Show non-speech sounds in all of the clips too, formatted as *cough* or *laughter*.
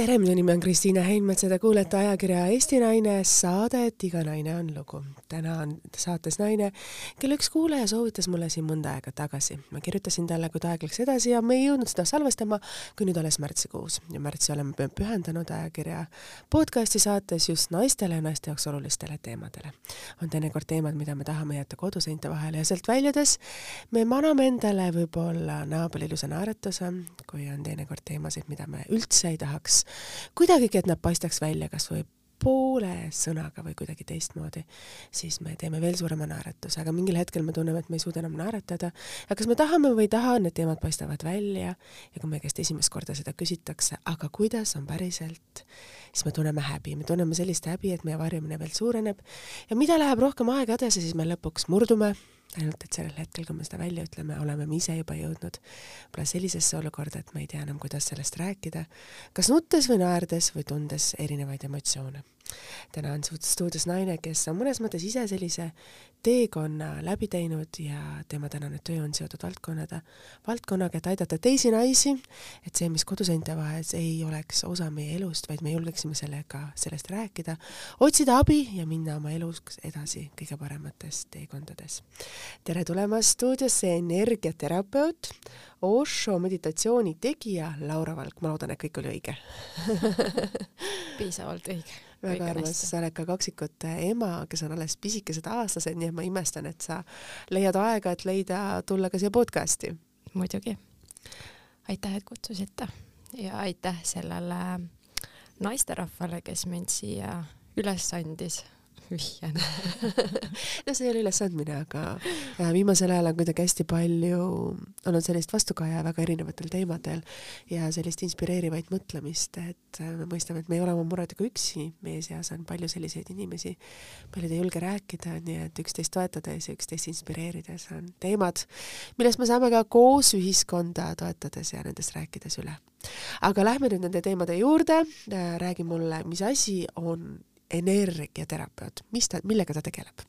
tere, minu nimi on Kristiina Heinmets ja te kuulete ajakirja Eesti Naine saadet Iga naine on lugu. täna on saates naine, kelle üks kuulaja soovitas mulle siin mõnda aega tagasi. ma kirjutasin talle, kuid aeg läks edasi ja me ei jõudnud seda salvestama, kui nüüd alles märtsikuus. ja märtsi oleme pühendanud ajakirja podcasti saates just naistele ja naiste jaoks olulistele teemadele. on teinekord teemad, mida me tahame jätta koduseinte vahele ja sealt väljudes me maname endale võib-olla peal ilusa naeratuse, kui on teinekord teemasid, mida me üldse ei tahaks kuidagigi, et nad paistaks välja kas või poole sõnaga või kuidagi teistmoodi, siis me teeme veel suurema naeratuse, aga mingil hetkel me tunneme, et me ei suuda enam naeratada. ja kas me tahame või ei taha, need teemad paistavad välja. Ja kui meie käest esimest korda seda küsitakse, aga kuidas on päriselt, siis me tunneme häbi, me tunneme sellist häbi, et meie varjamine veel suureneb. Ja mida läheb rohkem aega edasi, siis me lõpuks murdume ainult et sellel hetkel, kui me seda välja ütleme, oleme me ise juba jõudnud võib-olla sellisesse olukorda, et me ei tea enam, kuidas sellest rääkida, kas nuttes või naerdes või tundes erinevaid emotsioone täna on stuudios naine, kes on mõnes mõttes ise sellise teekonna läbi teinud ja tema tänane töö on seotud valdkonnada, valdkonnaga, et aidata teisi naisi, et see, mis koduseinte vahes ei oleks osa meie elust, vaid me julgeksime sellega, sellest rääkida, otsida abi ja minna oma elus edasi kõige paremates teekondades. Tere tulemast stuudiosse energiaterapeut, Osho meditatsiooni tegija Laura Valk, ma loodan, et kõik oli õige. *laughs* Piisavalt õige. Väga armas, sa oled ka kaksikute ema, kes on alles pisikesed aastased, nii et ma imestan, et sa leiad aega, et leida, tulla ka siia podcasti. muidugi. aitäh, et kutsusite. Ja aitäh sellele naisterahvale, kes mind siia üles andis vihjena *laughs* no see ei ole ülesandmine, aga äh, viimasel ajal on kuidagi hästi palju olnud sellist vastukaja väga erinevatel teemadel ja sellist inspireerivaid mõtlemist, et äh, me mõistame, et me ei ole oma muredega üksi, meie seas on palju selliseid inimesi, paljud ei julge rääkida, nii et üksteist toetades ja üksteist inspireerides on teemad, millest me saame ka koos ühiskonda toetades ja nendest rääkides üle. aga lähme nüüd nende teemade juurde, äh, räägi mulle, mis asi on energiaterapeut, mis ta, millega ta tegeleb?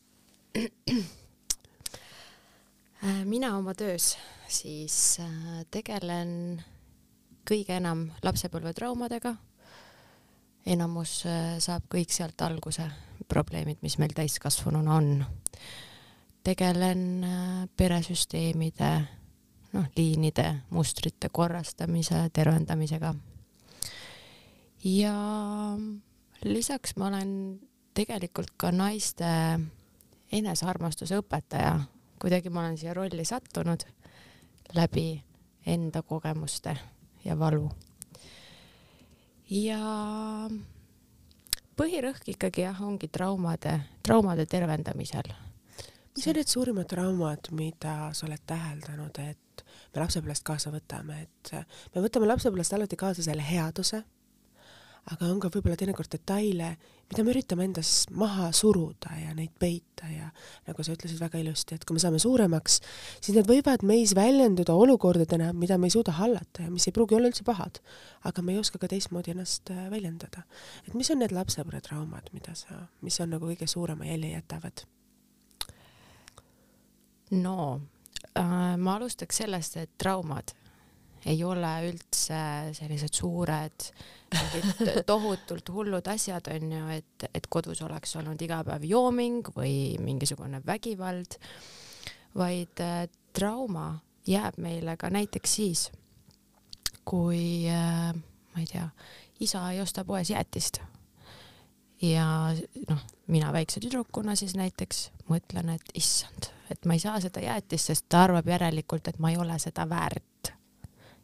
Äh, mina oma töös siis äh, tegelen kõige enam lapsepõlvetraumadega. enamus äh, saab kõik sealt alguse, probleemid, mis meil täiskasvanuna on. tegelen peresüsteemide, noh, liinide, mustrite korrastamise, tervendamisega. ja lisaks ma olen tegelikult ka naiste enesearmastuse õpetaja, kuidagi ma olen siia rolli sattunud läbi enda kogemuste ja valu. ja põhirõhk ikkagi jah, ongi traumade, traumade tervendamisel. mis on need suurimad traumad, mida sa oled täheldanud, et me lapsepõlvest kaasa võtame, et me võtame lapsepõlvest alati kaasa selle headuse aga on ka võib-olla teinekord detaile, mida me üritame endas maha suruda ja neid peita ja nagu sa ütlesid väga ilusti, et kui me saame suuremaks, siis need võivad meis väljenduda olukordadena, mida me ei suuda hallata ja mis ei pruugi olla üldse pahad, aga me ei oska ka teistmoodi ennast äh, väljendada. et mis on need lapsepõlvetraumad, mida sa, mis on nagu kõige suurema jälje jätavad? no äh, ma alustaks sellest, et traumad ei ole üldse sellised suured, *laughs* tohutult hullud asjad on ju, et, et kodus oleks olnud iga päev jooming või mingisugune vägivald, vaid äh, trauma jääb meile ka näiteks siis, kui äh, ma ei tea, isa ei osta poes jäätist. Ja noh, mina väikse tüdrukuna siis näiteks mõtlen, et issand, et ma ei saa seda jäätist, sest ta arvab järelikult, et ma ei ole seda väärt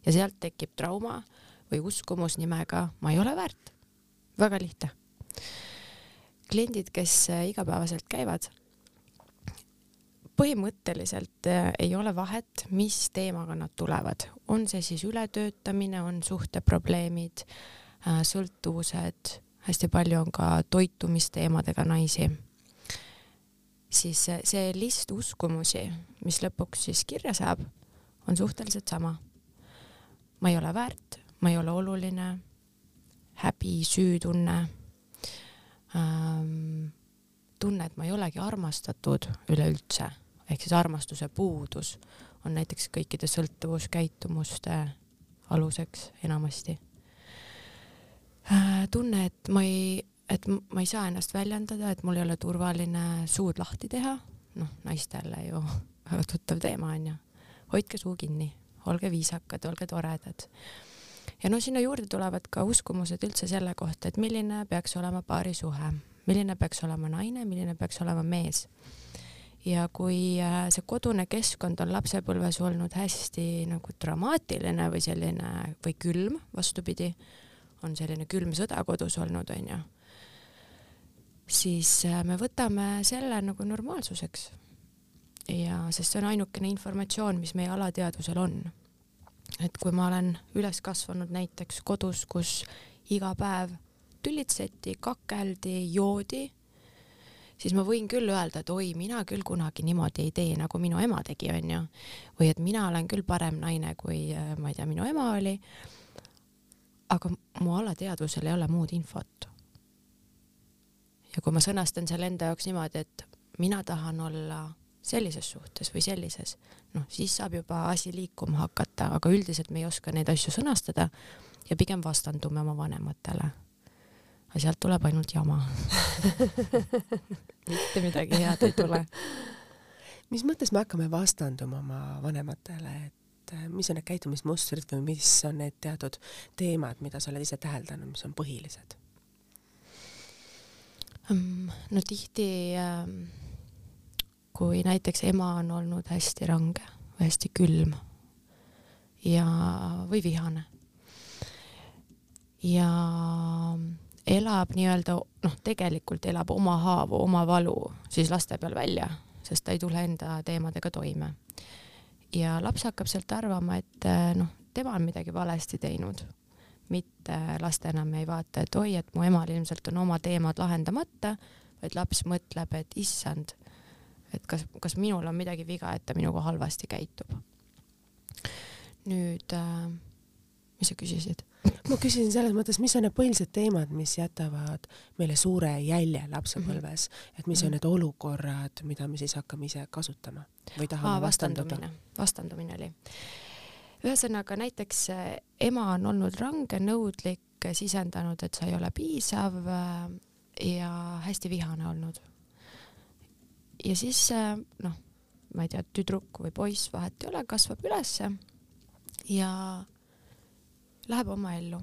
ja sealt tekib trauma või uskumus nimega ma ei ole väärt. väga lihtne. kliendid, kes äh, igapäevaselt käivad, põhimõtteliselt äh, ei ole vahet, mis teemaga nad tulevad, on see siis ületöötamine, on suhteprobleemid, äh, sõltuvused, hästi palju on ka toitumisteemadega naisi siis see list uskumusi, mis lõpuks siis kirja saab, on suhteliselt sama ma ei ole väärt, ma ei ole oluline, häbi, süütunne. Ähm,, tunne, et ma ei olegi armastatud üleüldse, ehk siis armastuse puudus on näiteks kõikide sõltuvuskäitumuste aluseks enamasti. Äh, tunne, et ma ei, et ma ei saa ennast väljendada, et mul ei ole turvaline suud lahti teha, noh, naistele ju väga *laughs* tuttav teema onju. hoidke suu kinni, olge viisakad, olge toredad. ja no sinna juurde tulevad ka uskumused üldse selle kohta, et milline peaks olema paari suhe, milline peaks olema naine, milline peaks olema mees ja kui äh, see kodune keskkond on lapsepõlves olnud hästi nagu dramaatiline või selline või külm, vastupidi, on selline külm sõda kodus olnud, onju, siis äh, me võtame selle nagu normaalsuseks. Ja sest see on ainukene informatsioon, mis meie alateadvusel on. et kui ma olen üles kasvanud näiteks kodus, kus iga päev tülitseti, kakeldi, joodi siis ma võin küll öelda, et oi, mina küll kunagi niimoodi ei tee, nagu minu ema tegi, onju. või et mina olen küll parem naine, kui äh, ma ei tea, minu ema oli. aga mu alateadvusel ei ole muud infot. ja kui ma sõnastan selle enda jaoks niimoodi, et mina tahan olla sellises suhtes või sellises, noh, siis saab juba asi liikuma hakata, aga üldiselt me ei oska neid asju sõnastada ja pigem vastandume oma vanematele aga sealt tuleb ainult jama *laughs* mitte midagi head ei tule. mis mõttes me hakkame vastanduma oma vanematele, et äh, mis on need käitumismustrid või mis on need teatud teemad, mida sa oled ise täheldanud, mis on põhilised? no tihti ähm, kui näiteks ema on olnud hästi range või hästi külm ja, või vihane ja elab nii-öelda noh, tegelikult elab oma haavu, oma valu siis laste peal välja, sest ta ei tule enda teemadega toime. ja laps hakkab sealt arvama, et noh, tema on midagi valesti teinud, mitte last enam ei vaata, et oi, et mu emal ilmselt on oma teemad lahendamata, vaid laps mõtleb, et issand, et kas, kas minul on midagi viga, et ta minuga halvasti käitub. nüüd äh, mis sa küsisid? ma küsisin selles mõttes, mis on need põhilised teemad, mis jätavad meile suure jälje lapsepõlves mm, -hmm. et mis on mhm. need olukorrad, mida me siis hakkame ise kasutama või tahame Aa, vastanduda? vastandumine oli. ühesõnaga näiteks eh, ema on olnud range, nõudlik, sisendanud, et sa ei ole piisav eh, ja hästi vihane olnud. Ja siis eh, noh, ma ei tea, tüdruk või poiss, vahet ei ole, kasvab ülesse ja läheb oma ellu.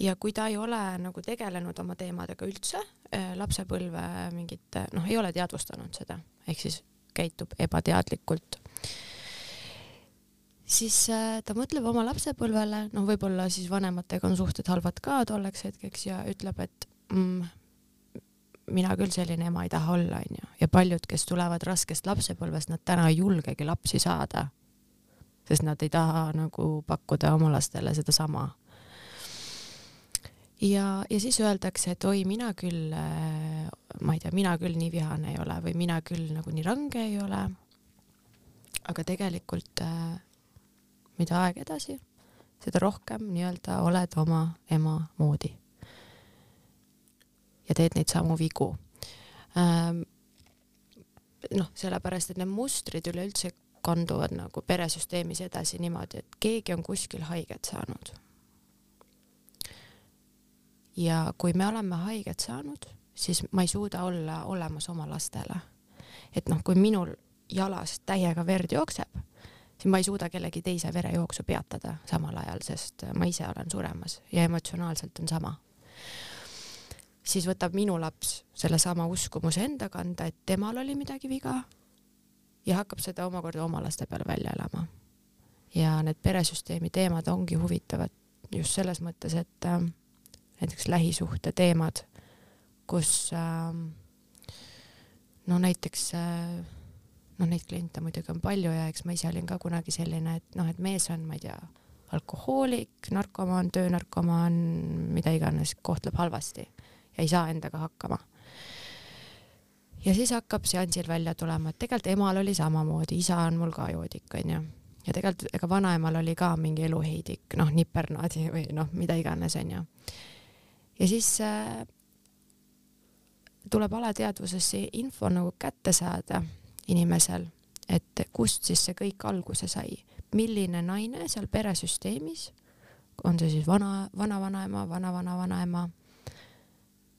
ja kui ta ei ole nagu tegelenud oma teemadega üldse, äh, lapsepõlve mingit, noh, ei ole teadvustanud seda, ehk siis käitub ebateadlikult, siis ta mõtleb oma lapsepõlvele, noh, võib-olla siis vanematega on suhted halvad ka tolleks hetkeks ja ütleb, et mm, mina küll selline ema ei taha olla, onju. ja paljud, kes tulevad raskest lapsepõlvest, nad täna ei julgegi lapsi saada sest nad ei taha nagu pakkuda oma lastele sedasama. ja, ja siis öeldakse, et oi, mina küll, äh, ma ei tea, mina küll nii vihane ei ole või mina küll nagu nii range ei ole. aga tegelikult äh, mida aeg edasi, seda rohkem nii-öelda oled oma ema moodi. Ja teed neid samu vigu ähm, noh, sellepärast et need mustrid üleüldse kanduvad nagu peresüsteemis edasi niimoodi, et keegi on kuskil haiget saanud. ja kui me oleme haiget saanud, siis ma ei suuda olla olemas oma lastele. et noh, kui minul jalast täiega verd jookseb, siis ma ei suuda kellegi teise verejooksu peatada samal ajal, sest ma ise olen suremas ja emotsionaalselt on sama siis võtab minu laps sellesama uskumuse enda kanda, et temal oli midagi viga ja hakkab seda omakorda oma laste peale välja elama. ja need peresüsteemi teemad ongi huvitavad just selles mõttes, et äh, näiteks lähisuhte teemad, kus äh, no näiteks äh, noh, neid kliente muidugi on palju ja eks ma ise olin ka kunagi selline, et noh, et mees on, ma ei tea, alkohoolik, narkomaan, töönarkomaan, mida iganes, kohtleb halvasti ja ei saa endaga hakkama ja siis hakkab seansil välja tulema, et tegelikult emal oli samamoodi, isa on mul ka joodik, onju. ja tegelikult ega vanaemal oli ka mingi eluheidik, noh, nipernaadi või noh, mida iganes, onju. ja siis äh, tuleb alateadvusesse info nagu kätte saada inimesel, et kust siis see kõik alguse sai, milline naine seal peresüsteemis on see siis vana, vanavanaema, vanavanavanaema,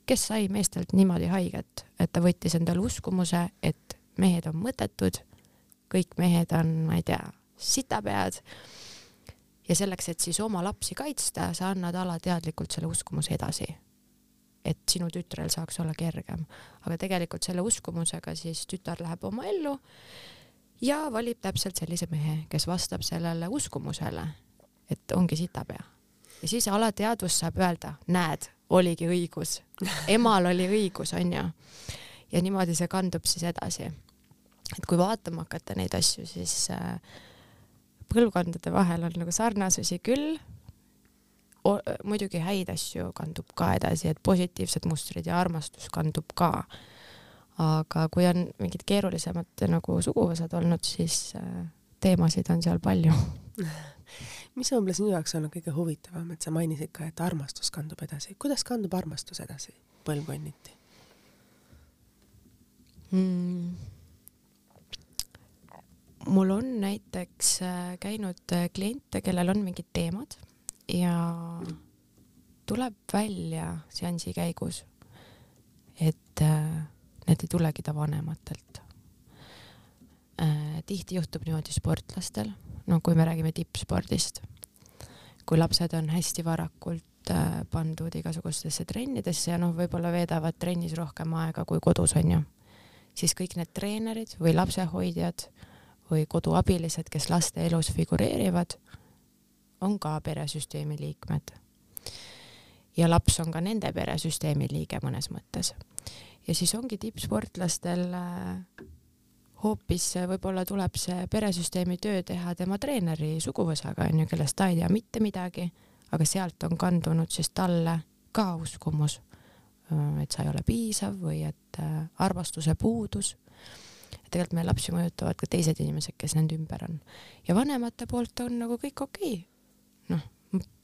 kes sai meestelt niimoodi haiget, et ta võttis endale uskumuse, et mehed on mõttetud, kõik mehed on, ma ei tea, sitapead ja selleks, et siis oma lapsi kaitsta, sa annad alateadlikult selle uskumuse edasi. et sinu tütrel saaks olla kergem, aga tegelikult selle uskumusega siis tütar läheb oma ellu ja valib täpselt sellise mehe, kes vastab sellele uskumusele, et ongi sitapea. ja siis alateadvus saab öelda, näed, oligi õigus, emal oli õigus, onju. ja niimoodi see kandub siis edasi. et kui vaatama hakata neid asju, siis äh, põlvkondade vahel on nagu sarnasusi küll. muidugi häid asju kandub ka edasi, et positiivsed mustrid ja armastus kandub ka. aga kui on mingid keerulisemad nagu suguvõsad olnud, siis äh, teemasid on seal palju *laughs* mis on võib-olla sinu jaoks olnud kõige huvitavam, et sa mainisid ka, et armastus kandub edasi. kuidas kandub armastus edasi põlvkonniti mm.? mul on näiteks äh, käinud äh, kliente, kellel on mingid teemad ja tuleb välja seansi käigus, et äh, need ei tulegi ta vanematelt. Tihti juhtub niimoodi sportlastel, no kui me räägime tippspordist, kui lapsed on hästi varakult pandud igasugustesse trennidesse ja noh, võib-olla veedavad trennis rohkem aega kui kodus onju, siis kõik need treenerid või lapsehoidjad või koduabilised, kes laste elus figureerivad, on ka peresüsteemi liikmed. ja laps on ka nende peresüsteemi liige mõnes mõttes. ja siis ongi tippsportlastel äh, hoopis võib-olla tuleb see peresüsteemi töö teha tema treeneri suguvõsaga onju, kellest ta ei tea mitte midagi, aga sealt on kandunud siis talle ka uskumus, äh, et sa ei ole piisav või et äh, armastuse puudus tegelikult meie lapsi mõjutavad ka teised inimesed, kes nende ümber on. ja vanemate poolt on nagu kõik okei okay.. noh,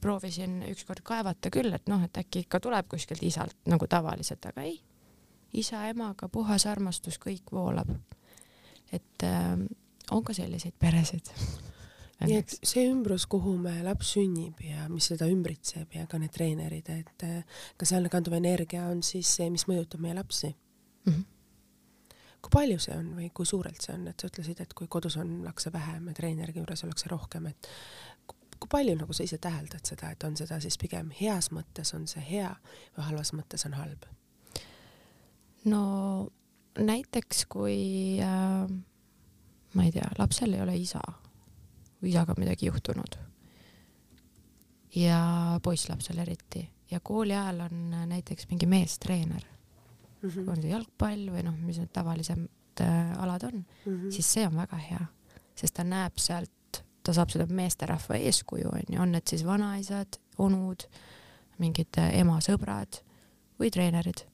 proovisin ükskord kaevata küll, et noh, et äkki ikka tuleb kuskilt isalt nagu tavaliselt, aga ei. isa, emaga puhas armastus, kõik voolab. Et äh, on ka selliseid peresid nii et see ümbrus, kuhu me laps sünnib ja mis seda ümbritseb ja ka need treenerid, et äh, ka sealne kanduv energia on siis see, mis mõjutab meie lapsi mm. -hmm kui palju see on või kui suurelt see on, et sa ütlesid, et kui kodus on lakse vähem ja treeneri juures ollakse rohkem, et kui palju nagu sa ise täheldad seda, et on seda siis pigem heas mõttes on see hea või halvas mõttes on halb? no näiteks kui äh, ma ei tea, lapsel ei ole isa või isaga midagi juhtunud. Ja poisslapsel eriti. Ja kooli ajal on näiteks mingi meestreener mm, -hmm. on see jalgpall või noh, mis need tavalisemad äh, alad on mm, -hmm. siis see on väga hea, sest ta näeb sealt, ta saab seda meesterahva eeskuju onju, on need siis vanaisad, onud, mingid äh, ema sõbrad või treenerid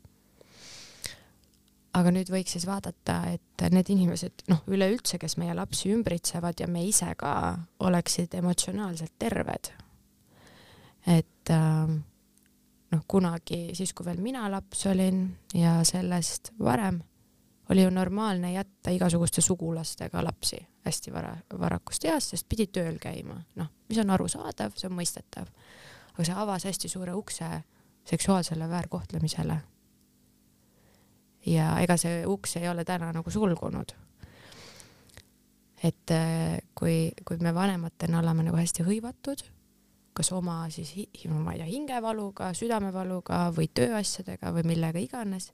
aga nüüd võiks siis vaadata, et need inimesed, noh, üleüldse, kes meie lapsi ümbritsevad ja me ise ka oleksid emotsionaalselt terved. et äh, noh, kunagi siis, kui veel mina laps olin ja sellest varem, oli ju normaalne jätta igasuguste sugulastega lapsi hästi vara, varakust east, sest pidi tööl käima, noh, mis on arusaadav, see on mõistetav. aga see avas hästi suure ukse seksuaalsele väärkohtlemisele. Ja ega see uks ei ole täna nagu sulgunud. et eh, kui, kui me vanematena oleme nagu hästi hõivatud kas oma siis, ma ei tea, hingevaluga, südamevaluga või tööasjadega või millega iganes,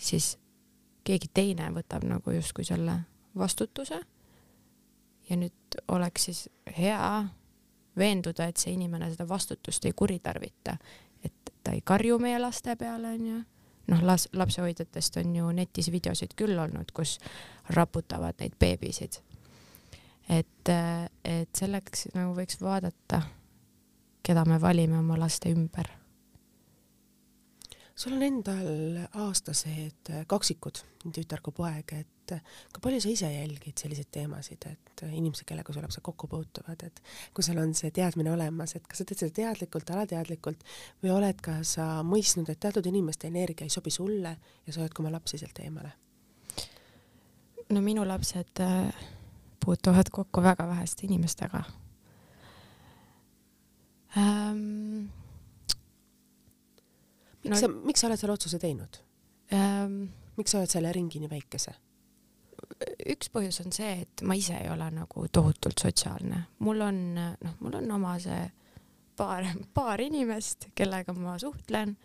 siis keegi teine võtab nagu justkui selle vastutuse. ja nüüd oleks siis hea veenduda, et see inimene seda vastutust ei kuritarvita, et ta ei karju meie laste peale, onju. Noh, las-, lapsehoidjatest on ju netis videosid küll olnud, kus raputavad neid beebisid. et, et selleks nagu võiks vaadata keda me valime oma laste ümber. sul on endal aastased kaksikud, nii tütar kui poeg, et kui palju sa ise jälgid selliseid teemasid, et inimesed, kellega su lapsed kokku puutuvad, et kui sul on see teadmine olemas, et kas sa teed seda teadlikult, alateadlikult või oled ka sa mõistnud, et teatud inimeste energia ei sobi sulle ja sa hoiad ka oma lapsi sealt eemale? no minu lapsed äh, puutuvad kokku väga väheste inimestega ähm,. miks no, sa, miks sa oled selle otsuse teinud ähm,? miks sa oled selle ringi nii väikese? Üks põhjus on see, et ma ise ei ole nagu tohutult sotsiaalne, mul on noh, mul on oma see paar, paar inimest, kellega ma suhtlen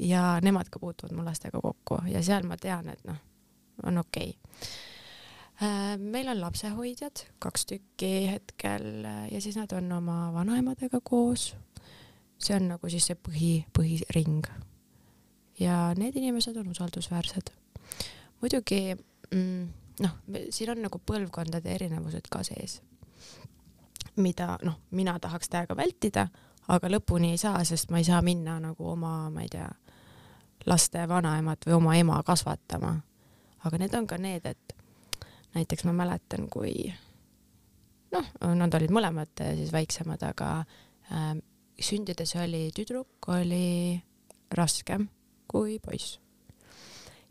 ja nemad ka puutuvad mu lastega kokku ja seal ma tean, et noh, on okei okay. Äh, meil on lapsehoidjad, kaks tükki hetkel ja siis nad on oma vanaemadega koos. see on nagu siis see põhi, põhiring. ja need inimesed on usaldusväärsed. muidugi mm, noh, siin on nagu põlvkondade erinevused ka sees, mida noh, mina tahaks täiega vältida, aga lõpuni ei saa, sest ma ei saa minna nagu oma, ma ei tea, laste vanaemat või oma ema kasvatama. aga need on ka need, et näiteks ma mäletan, kui noh, nad olid mõlemad siis väiksemad, aga äh, sündides oli tüdruk oli raskem kui poiss.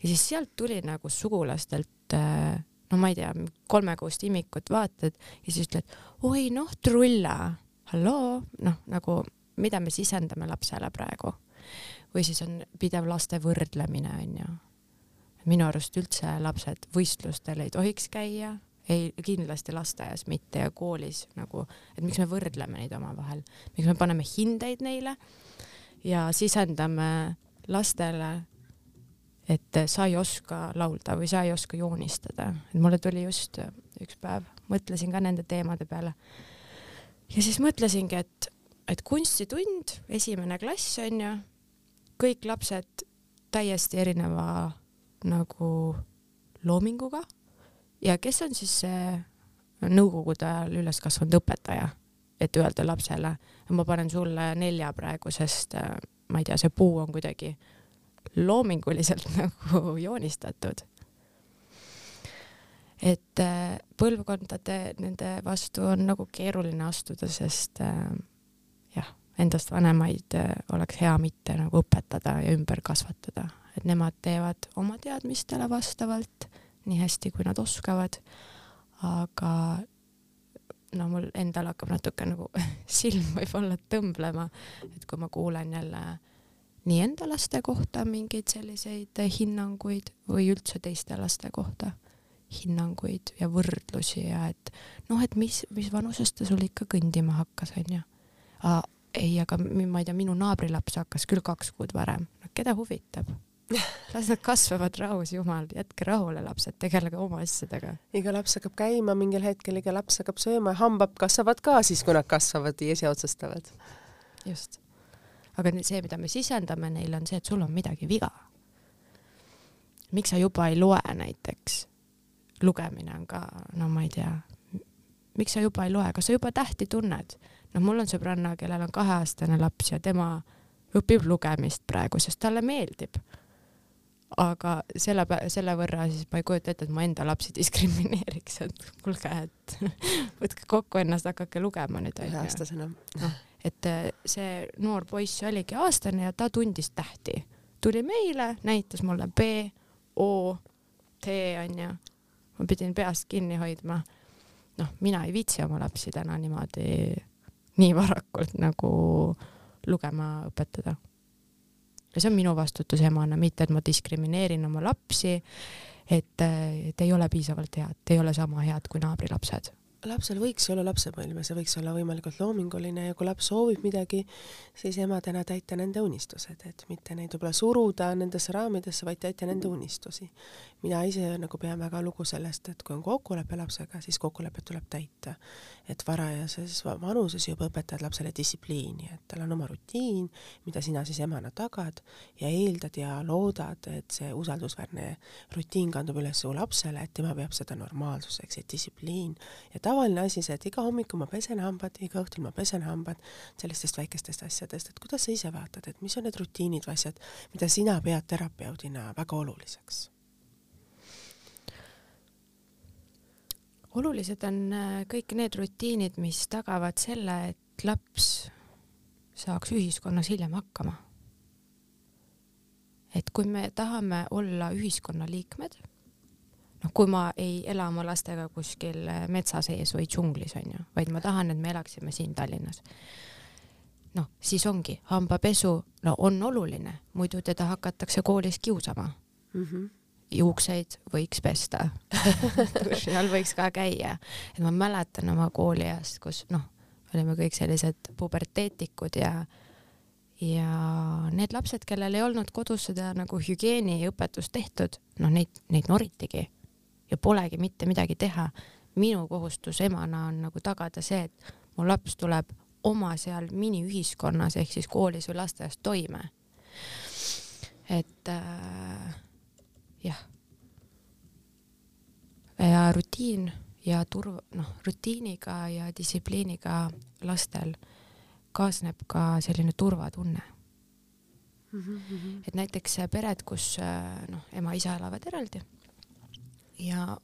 Ja siis sealt tuli nagu sugulastelt äh, no ma ei tea, kolmekuust imikut vaatad ja siis ütled, oi noh, trulla, halloo, noh nagu mida me sisendame lapsele praegu. või siis on pidev laste võrdlemine onju minu arust üldse lapsed võistlustel ei tohiks käia, ei, kindlasti lasteaias mitte ja koolis nagu, et miks me võrdleme neid omavahel, miks me paneme hindeid neile ja sisendame lastele, et sa ei oska laulda või sa ei oska joonistada, et mulle tuli just üks päev, mõtlesin ka nende teemade peale. ja siis mõtlesingi, et, et kunstitund, esimene klass on ju, kõik lapsed täiesti erineva nagu loominguga ja kes on siis see nõukogude ajal üles kasvanud õpetaja, et öelda lapsele, ma panen sulle nelja praegu, sest äh, ma ei tea, see puu on kuidagi loominguliselt *laughs* nagu joonistatud. et äh, põlvkondade nende vastu on nagu keeruline astuda, sest äh, jah, endast vanemaid oleks hea mitte nagu õpetada ja ümber kasvatada et nemad teevad oma teadmistele vastavalt nii hästi, kui nad oskavad. aga no mul endal hakkab natuke nagu *laughs* silm võib-olla tõmblema, et kui ma kuulen jälle nii enda laste kohta mingeid selliseid hinnanguid või üldse teiste laste kohta hinnanguid ja võrdlusi ja et noh, et mis, mis vanusest ta sul ikka kõndima hakkas, onju. ei, aga ma ei tea, minu naabrilaps hakkas küll kaks kuud varem no,, keda huvitab las nad kasvavad rahus, jumal, jätke rahule, lapsed, tegelege oma asjadega. iga laps hakkab käima mingil hetkel, iga laps hakkab sööma ja hambad kasvavad ka siis, kui nad kasvavad ja ise otsustavad. just. Aga see, mida me sisendame neile, on see, et sul on midagi viga. miks sa juba ei loe näiteks? lugemine on ka, no ma ei tea, miks sa juba ei loe, kas sa juba tähti tunned? noh, mul on sõbranna, kellel on kaheaastane laps ja tema õpib lugemist praegu, sest talle meeldib aga selle, selle võrra siis ma ei kujuta ette, et ma enda lapsi *laughs* diskrimineeriks, et kuulge, et *laughs* võtke kokku ennast, hakake lugema nüüd. üheaastasena. noh, et äh, see noor poiss oligi aastane ja ta tundis tähti. tuli meile, näitas mulle B, O, T onju. ma pidin peast kinni hoidma. noh, mina ei viitsi oma lapsi täna niimoodi nii varakult nagu lugema õpetada ja see on minu vastutus emana, mitte et ma diskrimineerin oma lapsi, et, et ei ole piisavalt head, ei ole sama head kui naabrilapsed lapsel võiks olla lapsepõlv ja see võiks olla võimalikult loominguline ja kui laps soovib midagi, siis emadena täita nende unistused, et mitte neid võib-olla suruda nendesse raamidesse, vaid täita nende unistusi. mina ise nagu pean väga lugu sellest, et kui on kokkulepe lapsega, siis kokkulepet tuleb täita. et varajases vanuses juba õpetad lapsele distsipliini, et tal on oma rutiin, mida sina siis emana tagad ja eeldad ja loodad, et see usaldusväärne rutiin kandub üles su lapsele, et tema peab seda normaalsuseks, et distsipliin ja tavaline asi see, et iga hommiku ma pesen hambad, iga õhtul ma pesen hambad, sellistest väikestest asjadest, et kuidas sa ise vaatad, et mis on need rutiinid või asjad, mida sina pead terapeudina väga oluliseks? olulised on äh, kõik need rutiinid, mis tagavad selle, et laps saaks ühiskonnas hiljem hakkama. et kui me tahame olla ühiskonnaliikmed noh, kui ma ei ela oma lastega kuskil metsa sees või džunglis onju, vaid ma tahan, et me elaksime siin Tallinnas. noh, siis ongi hambapesu, no on oluline, muidu teda hakatakse koolis kiusama mm. -hmm. juukseid võiks pesta *laughs* *laughs* duši all võiks ka käia. et ma mäletan oma kooliajast, kus noh, olime kõik sellised puberteetikud ja ja need lapsed, kellel ei olnud kodus seda nagu hügieeniõpetust tehtud, noh, neid, neid noritigi ja polegi mitte midagi teha. minu kohustus emana on nagu tagada see, et mu laps tuleb oma seal miniühiskonnas ehk siis koolis või lasteaias toime. et äh, jah. ja rutiin ja turv-, noh, rutiiniga ja distsipliiniga lastel kaasneb ka selline turvatunne Mm -hmm. et näiteks pered, kus noh, ema-isa elavad eraldi ja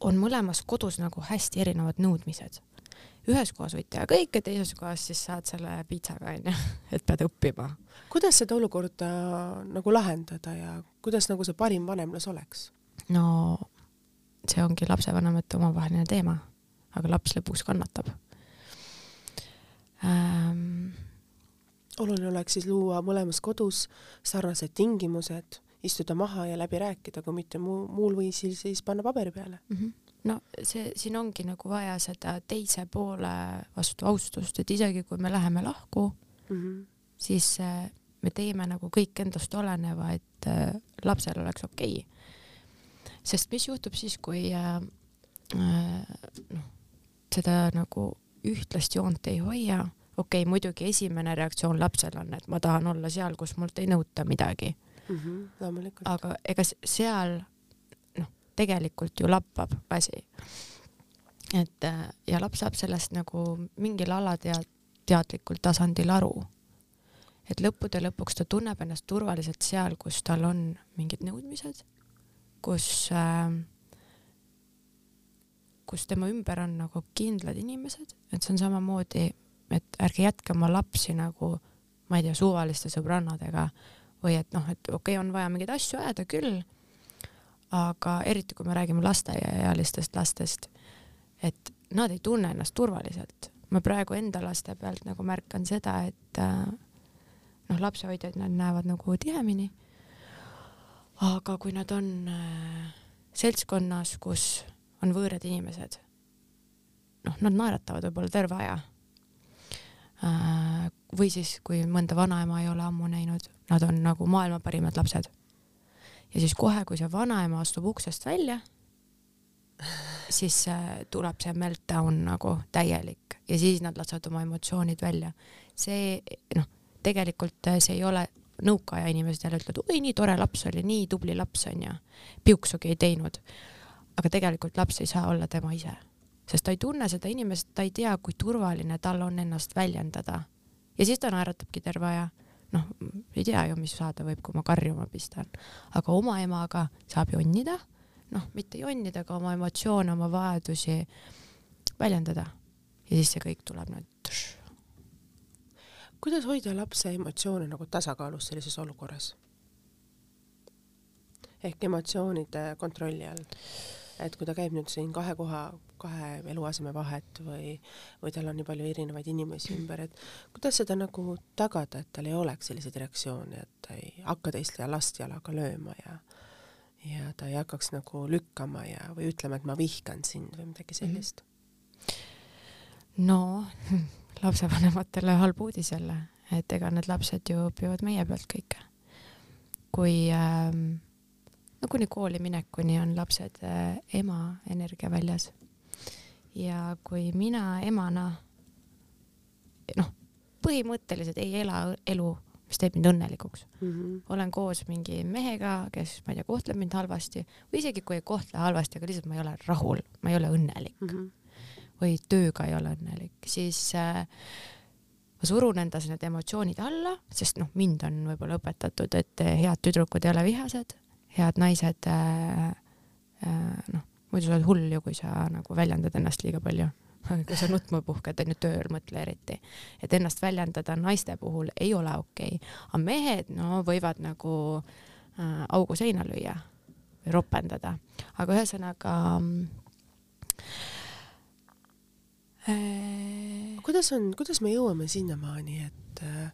on mõlemas kodus nagu hästi erinevad nõudmised. ühes kohas võid teha kõike, teises kohas siis saad selle piitsaga onju, *laughs* et pead õppima. kuidas seda olukorda nagu lahendada ja kuidas nagu see parim vanemlus oleks? no see ongi lapsevanemate omavaheline teema, aga laps lõpuks kannatab ähm, oluline oleks siis luua mõlemas kodus sarnased tingimused, istuda maha ja läbi rääkida, kui mitte muu, muul viisil siis panna paberi peale mm. -hmm. no see, siin ongi nagu vaja seda teise poole vastu austust, et isegi kui me läheme lahku mm, -hmm. siis äh, me teeme nagu kõik endast oleneva, et äh, lapsel oleks okei okay.. sest mis juhtub siis, kui äh, äh, noh, seda nagu ühtlast joont ei hoia, okei okay,, muidugi esimene reaktsioon lapsel on, et ma tahan olla seal, kus mult ei nõuta midagi mm. -hmm, aga ega seal noh, tegelikult ju lappab asi. et äh, ja laps saab sellest nagu mingil alatead-, teadlikul tasandil aru. et lõppude lõpuks ta tunneb ennast turvaliselt seal, kus tal on mingid nõudmised, kus äh, kus tema ümber on nagu kindlad inimesed, et see on samamoodi, et ärge jätke oma lapsi nagu ma ei tea, suvaliste sõbrannadega või et noh, et okei okay,, on vaja mingeid asju ajada küll, aga eriti kui me räägime lasteaiaealistest lastest, et nad ei tunne ennast turvaliselt. ma praegu enda laste pealt nagu märkan seda, et äh, noh, lapsehoidjaid nad näevad nagu tihemini. aga kui nad on äh, seltskonnas, kus on võõrad inimesed. noh, nad naeratavad võib-olla terve aja. Või siis, kui mõnda vanaema ei ole ammu näinud, nad on nagu maailma parimad lapsed. ja siis kohe, kui see vanaema astub uksest välja, siis tuleb see meltdown nagu täielik ja siis nad lasevad oma emotsioonid välja. see noh, tegelikult see ei ole nõukaaja inimesed jälle ütlevad, oi nii tore laps oli, nii tubli laps onju, piuksugi ei teinud aga tegelikult laps ei saa olla tema ise, sest ta ei tunne seda inimest, ta ei tea, kui turvaline tal on ennast väljendada. Ja siis ta naeratabki terve aja. noh, ei tea ju, mis saada võib, kui ma karjuma pistan, aga oma emaga saab jonnida, noh, mitte jonnida, aga oma emotsioone, oma vajadusi väljendada. ja siis see kõik tuleb nüüd. kuidas hoida lapse emotsioone nagu tasakaalus sellises olukorras? ehk emotsioonide kontrolli all et kui ta käib nüüd siin kahe koha, kahe eluaseme vahet või, või tal on nii palju erinevaid inimesi ümber, et kuidas seda nagu tagada, et tal ei oleks selliseid reaktsioone, et ta ei hakka teist last jalaga lööma ja ja ta ei hakkaks nagu lükkama ja, või ütlema, et ma vihkan sind või midagi mhm. sellist mm. -hmm. no *laughs* lapsevanematele halb uudis jälle, et ega need lapsed ju õpivad meie pealt kõike. kui ähm, no kuni kooli minekuni on lapsed äh, ema energia väljas. ja kui mina emana noh, põhimõtteliselt ei ela elu, mis teeb mind õnnelikuks mm. -hmm. olen koos mingi mehega, kes, ma ei tea, kohtleb mind halvasti või isegi kui ei kohtle halvasti, aga lihtsalt ma ei ole rahul, ma ei ole õnnelik mm. -hmm. või tööga ei ole õnnelik, siis äh, ma surun endas need emotsioonid alla, sest noh, mind on võib-olla õpetatud, et head tüdrukud ei ole vihased head naised äh,, äh, noh, muidu sa oled hull ju, kui sa nagu väljendad ennast liiga palju. *laughs* kui sa nutma puhked, on ju tööl, mõtle eriti. et ennast väljendada naiste puhul ei ole okei okay., aga mehed, no võivad nagu äh, augu seina lüüa või ropendada, aga ühesõnaga äh, kuidas on, kuidas me jõuame sinnamaani, et äh,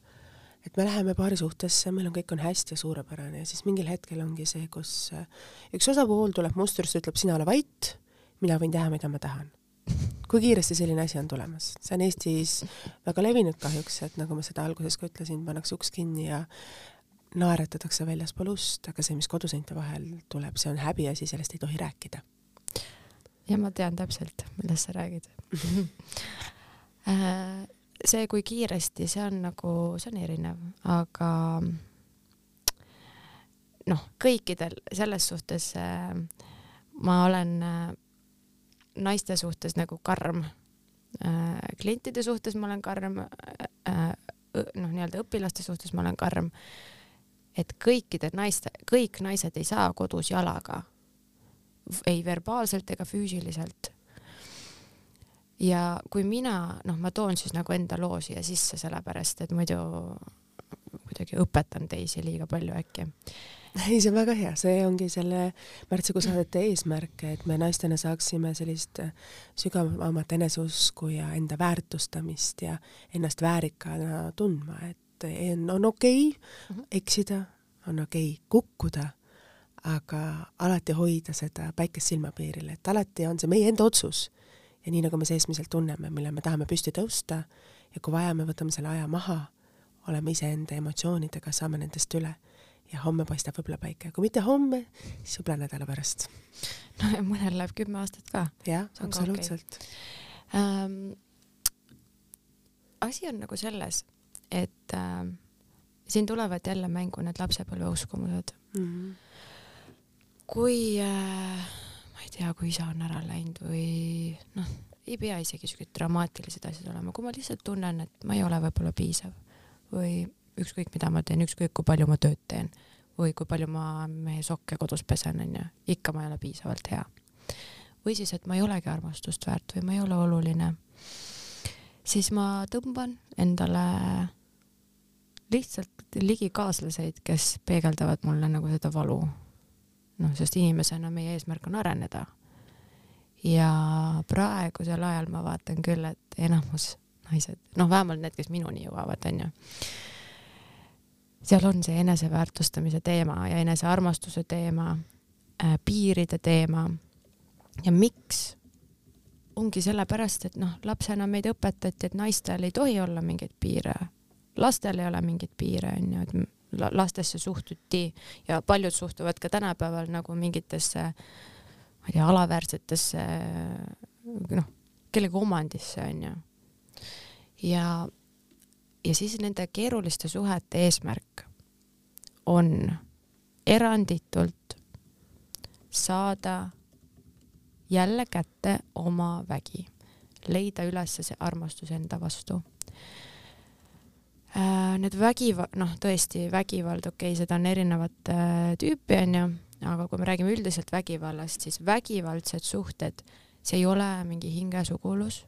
et me läheme paarisuhtesse, meil on, kõik on hästi ja suurepärane ja siis mingil hetkel ongi see, kus äh, üks osapool tuleb mustrisse, ütleb, sina ole vait, mina võin teha, mida ma tahan. kui kiiresti selline asi on tulemas? see on Eestis väga levinud kahjuks, et nagu ma seda alguses ka ütlesin, pannakse uks kinni ja naeratatakse väljaspool ust, aga see, mis koduseinte vahel tuleb, see on häbiasi, sellest ei tohi rääkida. ja ma tean täpselt, millest sa räägid *laughs* äh, see, kui kiiresti, see on nagu, see on erinev, aga noh, kõikidel selles suhtes äh, ma olen äh, naiste suhtes nagu karm äh,, klientide suhtes ma olen karm äh,, noh, nii-öelda õpilaste suhtes ma olen karm et kõikide naiste, kõik naised ei saa kodus jalaga, ei verbaalselt ega füüsiliselt. Ja kui mina, noh, ma toon siis nagu enda loo siia sisse, sellepärast et muidu kuidagi õpetan teisi liiga palju äkki. ei, see on väga hea, see ongi selle märtsikuu saadete eesmärk, et me naistena saaksime sellist sügavamat eneseusku ja enda väärtustamist ja ennast väärikana tundma, et on, okei okay mm -hmm. eksida, on okei okay kukkuda, aga alati hoida seda päikest silmapiiril, et alati on see meie enda otsus. Ja nii, nagu me seesmiselt tunneme, millal me tahame püsti tõusta ja kui vaja, me võtame selle aja maha, oleme iseenda emotsioonidega, saame nendest üle ja homme paistab võib-olla päike, kui mitte homme, siis võib-olla nädala pärast. no ja mõnel läheb kümme aastat ka. jah, absoluutselt okay. ähm,. asi on nagu selles, et äh, siin tulevad jälle mängu need lapsepõlve uskumused mm. -hmm. kui äh, ma ei tea, kui isa on ära läinud või noh, ei pea isegi siuksed dramaatilised asjad olema, kui ma lihtsalt tunnen, et ma ei ole võib-olla piisav või ükskõik, mida ma teen, ükskõik kui palju ma tööd teen või kui palju ma meie sokke kodus pesen, onju, ikka ma ei ole piisavalt hea. või siis, et ma ei olegi armastust väärt või ma ei ole oluline, siis ma tõmban endale lihtsalt ligikaaslaseid, kes peegeldavad mulle nagu seda valu. Noh, sest inimesena meie eesmärk on areneda. ja praegusel ajal ma vaatan küll, et enamus naised, noh, vähemalt need, kes minuni jõuavad, onju. seal on see eneseväärtustamise teema ja enesearmastuse teema äh,, piiride teema. ja miks? ongi sellepärast, et noh, lapsena meid õpetati, et naistel ei tohi olla mingeid piire lastel ei ole mingeid piire, onju, et lastesse suhtuti ja paljud suhtuvad ka tänapäeval nagu mingitesse, ma ei tea, alaväärsetesse, noh, kellegi omandisse, onju. ja, ja siis nende keeruliste suhete eesmärk on eranditult saada jälle kätte oma vägi, leida üles see armastus enda vastu need vägiva-, noh, tõesti vägivald, okei okay,, seda on erinevat äh, tüüpi, onju, aga kui me räägime üldiselt vägivallast, siis vägivaldsed suhted, see ei ole mingi hingesugulus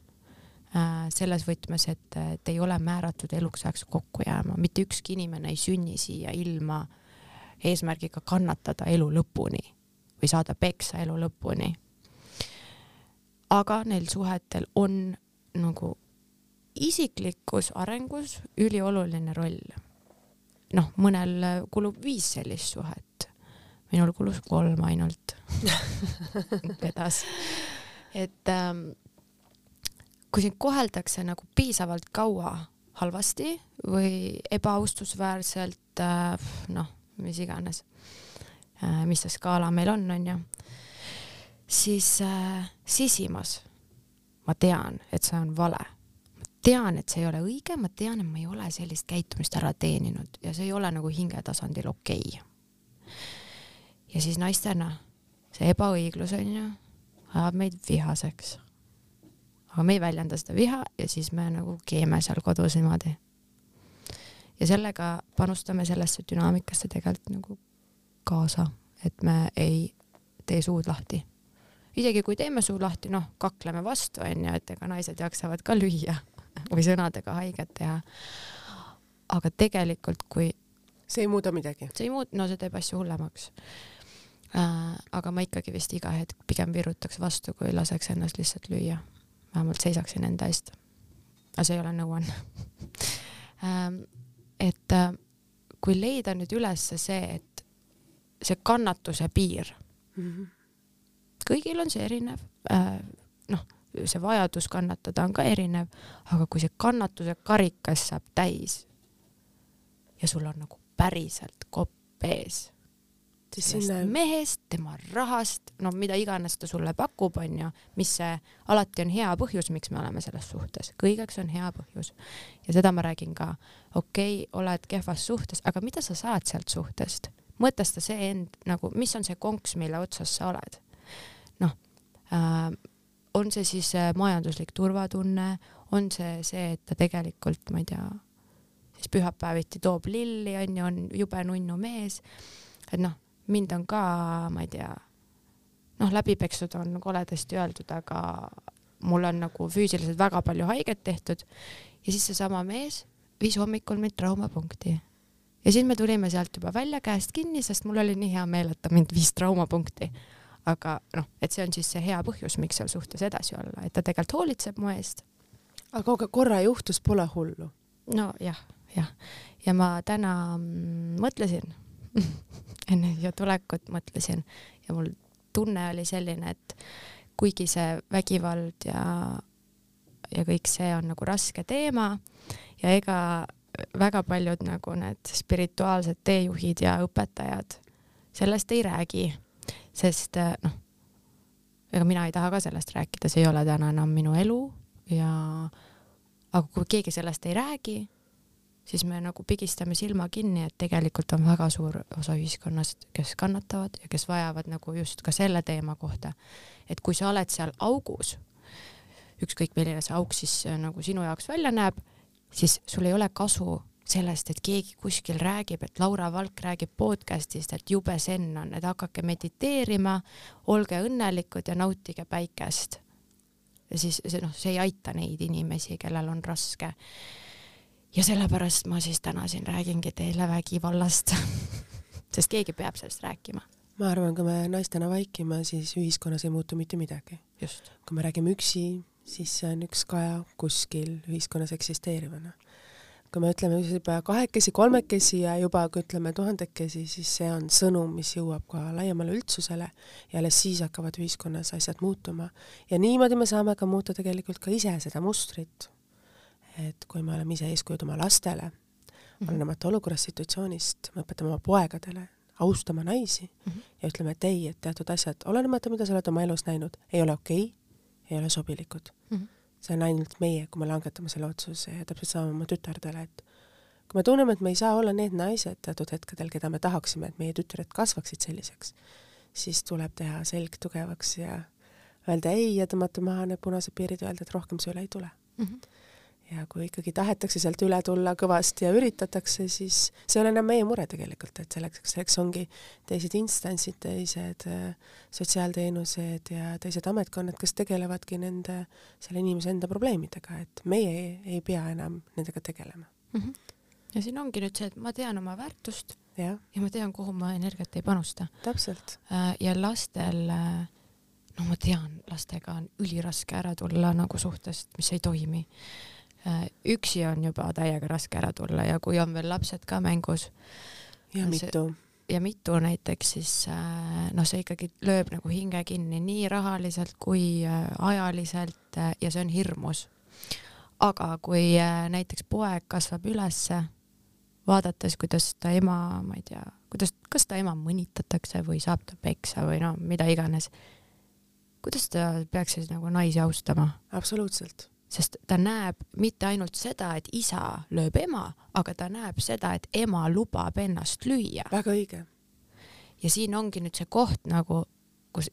äh, selles võtmes, et, et ei ole määratud eluks ajaks kokku jääma, mitte ükski inimene ei sünni siia ilma eesmärgiga kannatada elu lõpuni või saada peksa elu lõpuni. aga neil suhetel on nagu isiklikus arengus ülioluline roll. noh, mõnel kulub viis sellist suhet, minul kulus kolm ainult *laughs* vedas. et ähm, kui sind koheldakse nagu piisavalt kaua halvasti või ebaaustusväärselt äh,, noh, mis iganes äh,, mis see skaala meil on, onju, siis äh, sisimas ma tean, et see on vale tean, et see ei ole õige, ma tean, et ma ei ole sellist käitumist ära teeninud ja see ei ole nagu hingetasandil okei okay.. ja siis naistena see ebaõiglus onju ajab meid vihaseks. aga me ei väljenda seda viha ja siis me nagu keeme seal kodus niimoodi. ja sellega panustame sellesse dünaamikasse tegelikult nagu kaasa, et me ei tee suud lahti isegi kui teeme suu lahti, noh, kakleme vastu, onju, et ega naised jaksavad ka lüüa või sõnadega haiget teha. aga tegelikult, kui see ei muuda midagi? see ei muut-, no see teeb asju hullemaks äh,. aga ma ikkagi vist iga hetk pigem virutaks vastu, kui laseks ennast lihtsalt lüüa. vähemalt seisaksin enda eest. aga see ei ole nõuanne *laughs* ähm, et äh, kui leida nüüd üles see, et see kannatuse piir mm, -hmm. kõigil on see erinev äh,, noh, see vajadus kannatada on ka erinev, aga kui see kannatuse karikas saab täis ja sul on nagu päriselt kopp ees siis sellest sinna mehest, tema rahast, no mida iganes ta sulle pakub, onju, mis see alati on hea põhjus, miks me oleme selles suhtes, kõigeks on hea põhjus. ja seda ma räägin ka, okei okay,, oled kehvas suhtes, aga mida sa saad sealt suhtest? mõtesta see end nagu, mis on see konks, mille otsas sa oled. noh äh,, on see siis äh, majanduslik turvatunne, on see see, et ta tegelikult, ma ei tea, siis pühapäeviti toob lilli, onju, on jube nunnu mees, et noh, mind on ka, ma ei tea, noh, läbipeksud on koledasti öeldud, aga mul on nagu füüsiliselt väga palju haiget tehtud ja siis seesama mees viis hommikul mind traumapunkti. ja siis me tulime sealt juba välja käest kinni, sest mul oli nii hea meel, et ta mind viis traumapunkti. Aga noh, et see on siis see hea põhjus, miks seal suhtes edasi olla, et ta tegelikult hoolitseb mu eest. aga korra juhtus, pole hullu. nojah, jah. ja ma täna mm, mõtlesin *laughs* enne siia tulekut mõtlesin ja mul tunne oli selline, et kuigi see vägivald ja, ja kõik see on nagu raske teema ja ega väga paljud nagu need spirituaalsed teejuhid ja õpetajad sellest ei räägi, sest noh, ega mina ei taha ka sellest rääkida, see ei ole täna enam minu elu ja aga kui keegi sellest ei räägi, siis me nagu pigistame silma kinni, et tegelikult on väga suur osa ühiskonnast, kes kannatavad ja kes vajavad nagu just ka selle teema kohta. et kui sa oled seal augus, ükskõik milline see auk siis äh, nagu sinu jaoks välja näeb, siis sul ei ole kasu sellest, et keegi kuskil räägib, et Laura Valk räägib podcast'ist, et jube zen on, et hakake mediteerima, olge õnnelikud ja nautige päikest. ja siis see noh, see ei aita neid inimesi, kellel on raske ja sellepärast ma siis täna siin räägingi teile vägivallast *laughs* sest keegi peab sellest rääkima. ma arvan, kui me naistena vaikime, siis ühiskonnas ei muutu mitte midagi. kui me räägime üksi, siis see on üks kaja kuskil ühiskonnas eksisteerivana. Kui me ütleme juba kahekesi, kolmekesi ja juba kui ütleme tuhandekesi, siis see on sõnum, mis jõuab ka laiemale üldsusele ja alles siis hakkavad ühiskonnas asjad muutuma. ja niimoodi me saame ka muuta tegelikult ka ise seda mustrit et kui me oleme ise eeskujud oma lastele -hmm., olenemata olukorrast, situatsioonist, me õpetame oma poegadele austama naisi mm -hmm. ja ütleme, et ei, et teatud asjad, olenemata, mida sa oled oma elus näinud, ei ole okei okay,, ei ole sobilikud mm. -hmm. See on ainult meie, kui me langetame selle otsuse ja täpselt sama oma tütardele, et kui me tunneme, et me ei saa olla need naised teatud hetkedel, keda me tahaksime, et meie tütred kasvaksid selliseks, siis tuleb teha selg tugevaks ja öelda ei ja tõmmata maha need punased piirid öelda, et rohkem see üle ei tule mm. -hmm ja kui ikkagi tahetakse sealt üle tulla kõvasti ja üritatakse, siis see ei ole enam meie mure tegelikult, et selleks, selleks ongi teised instantsid, teised äh, sotsiaalteenused ja teised ametkonnad, kes tegelevadki nende, selle inimese enda probleemidega, et meie ei, ei pea enam nendega tegelema mm. -hmm. ja siin ongi nüüd see, et ma tean oma väärtust ja, ja ma tean, kuhu ma energiat ei panusta. täpselt. Äh, ja lastel äh, no ma tean, lastega on üliraske ära tulla nagu suhtest, mis ei toimi üksi on juba täiega raske ära tulla ja kui on veel lapsed ka mängus. ja mitu. ja mitu näiteks, siis äh, noh, see ikkagi lööb nagu hinge kinni nii rahaliselt kui äh, ajaliselt ja see on hirmus. aga kui näiteks poeg kasvab ülesse, vaadates, kuidas ta ema, ma ei tea, kuidas, kas ta ema mõnitatakse või saab ta peksa või no mida iganes, kuidas ta peaks siis nagu naisi austama? absoluutselt sest ta näeb mitte ainult seda, et isa lööb ema, aga ta näeb seda, et ema lubab ennast lüüa. väga õige. ja siin ongi nüüd see koht nagu, kus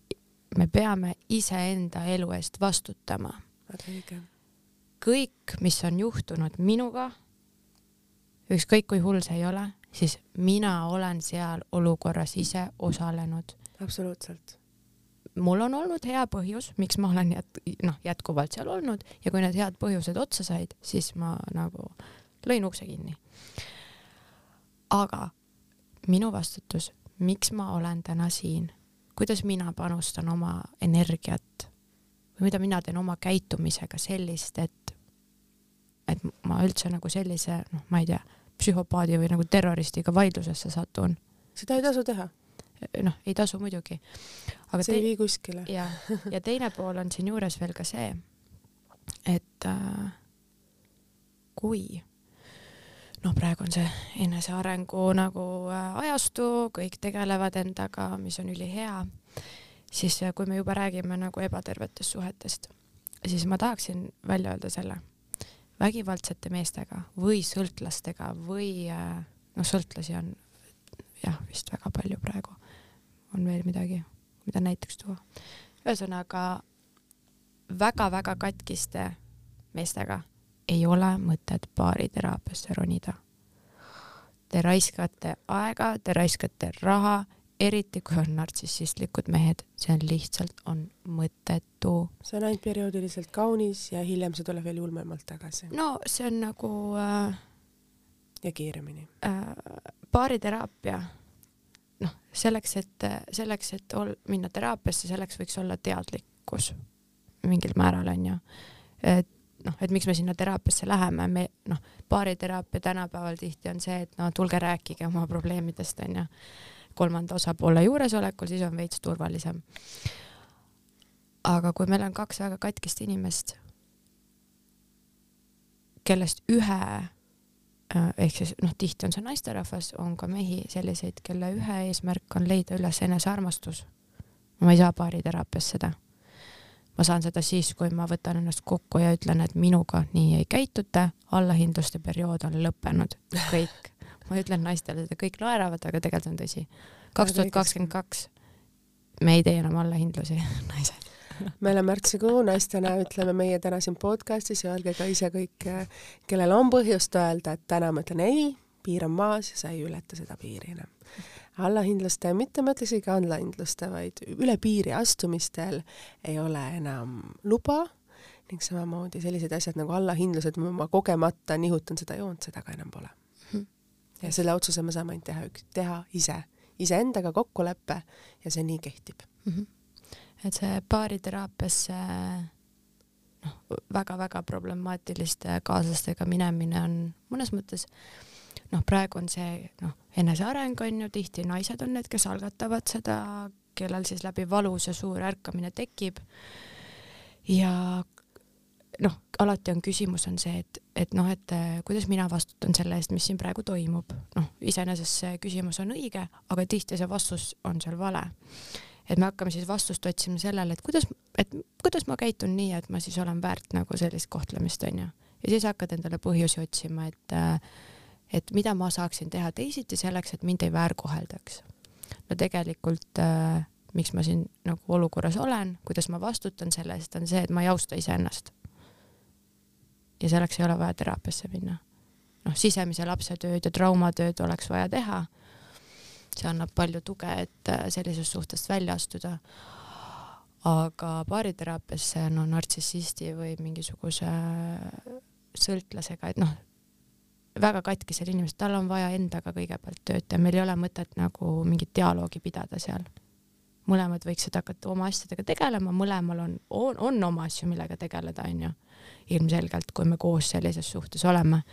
me peame iseenda elu eest vastutama. väga õige. kõik, mis on juhtunud minuga, ükskõik kui hull see ei ole, siis mina olen seal olukorras ise osalenud. absoluutselt mul on olnud hea põhjus, miks ma olen jät-, noh, jätkuvalt seal olnud ja kui need head põhjused otsa said, siis ma nagu lõin ukse kinni. aga minu vastutus, miks ma olen täna siin, kuidas mina panustan oma energiat või mida mina teen oma käitumisega sellist, et et ma üldse nagu sellise, noh, ma ei tea, psühhopaadi või nagu terroristiga vaidlusesse satun. seda ei tasu teha. Noh, ei tasu muidugi. aga see ei vii kuskile. *laughs* ja, ja teine pool on siinjuures veel ka see, et äh, kui noh, praegu on see enesearengu nagu äh, ajastu, kõik tegelevad endaga, mis on ülihea, siis äh, kui me juba räägime nagu ebatervetest suhetest, siis ma tahaksin välja öelda selle, vägivaldsete meestega või sõltlastega või äh, noh, sõltlasi on jah, vist väga palju praegu. On veel midagi, mida näiteks tuua? ühesõnaga väga-väga katkiste meestega ei ole mõtet baariteraapiasse ronida. Te raiskate aega, te raiskate raha, eriti kui on nartsissistlikud mehed, see on lihtsalt, on mõttetu. see on ainult perioodiliselt kaunis ja hiljem see tuleb veel julmemalt tagasi. no see on nagu äh, ja kiiremini äh,. baariteraapia, noh, selleks, et, selleks, et ol, minna teraapiasse, selleks võiks olla teadlikkus mingil määral, onju. et noh, et miks me sinna teraapiasse läheme, me noh, baariteraapia tänapäeval tihti on see, et no tulge rääkige oma probleemidest onju, kolmanda osapoole juuresolekul, siis on veits turvalisem. aga kui meil on kaks väga katkist inimest, kellest ühe ehk siis noh, tihti on see naisterahvas, on ka mehi selliseid, kelle ühe eesmärk on leida üles enesearmastus. ma ei saa baariteraapias seda ma saan seda siis, kui ma võtan ennast kokku ja ütlen, et minuga nii ei käituta, allahindluste periood on lõppenud, kõik. ma ütlen naistele seda, kõik naeravad, aga tegelikult on tõsi. kaks tuhat kakskümmend kaks, me ei tee enam allahindlusi, *laughs* naised meil on märtsikuu, naistena ütleme meie täna siin podcastis ja öelge ka ise kõik, kellel on põhjust öelda, et täna ma ütlen ei, piir on maas ja sa ei ületa seda piiri enam allahindluste, mitte ma ütleks ikka allahindluste, vaid üle piiri astumistel ei ole enam luba ning samamoodi sellised asjad nagu allahindlused, ma kogemata nihutan seda joont, seda ka enam pole hmm.. ja selle otsuse me saame ainult teha teha ise, iseendaga kokkulepe ja see nii kehtib mm. -hmm. Et see baariteraapiasse noh, väga-väga problemaatiliste kaaslastega minemine on mõnes mõttes noh, praegu on see noh, eneseareng on ju, tihti naised on need, kes algatavad seda, kellel siis läbi valus ja suur ärkamine tekib. ja noh, alati on küsimus on see, et, et noh, et kuidas mina vastutan selle eest, mis siin praegu toimub. noh, iseenesest see küsimus on õige, aga tihti see vastus on seal vale. Et me hakkame siis vastust otsima sellele, et kuidas, et kuidas ma käitun nii, et ma siis olen väärt nagu sellist kohtlemist, onju. ja siis hakkad endale põhjusi otsima, et äh, et mida ma saaksin teha teisiti selleks, et mind ei väärkoheldaks. no tegelikult äh, miks ma siin nagu olukorras olen, kuidas ma vastutan selle eest, on see, et ma ei austa iseennast. ja selleks ei ole vaja teraapiasse minna. noh, sisemise lapse tööd ja traumatööd oleks vaja teha. See annab palju tuge, et äh, sellisest suhtest välja astuda. aga baariteraapiasse, no nartsissisti või mingisuguse sõltlasega, et noh, väga katkisel inimesel, tal on vaja endaga kõigepealt tööd teha, meil ei ole mõtet nagu mingit dialoogi pidada seal. mõlemad võiksid hakata oma asjadega tegelema, mõlemal on, on, on oma asju, millega tegeleda, onju. ilmselgelt, kui me koos sellises suhtes oleme.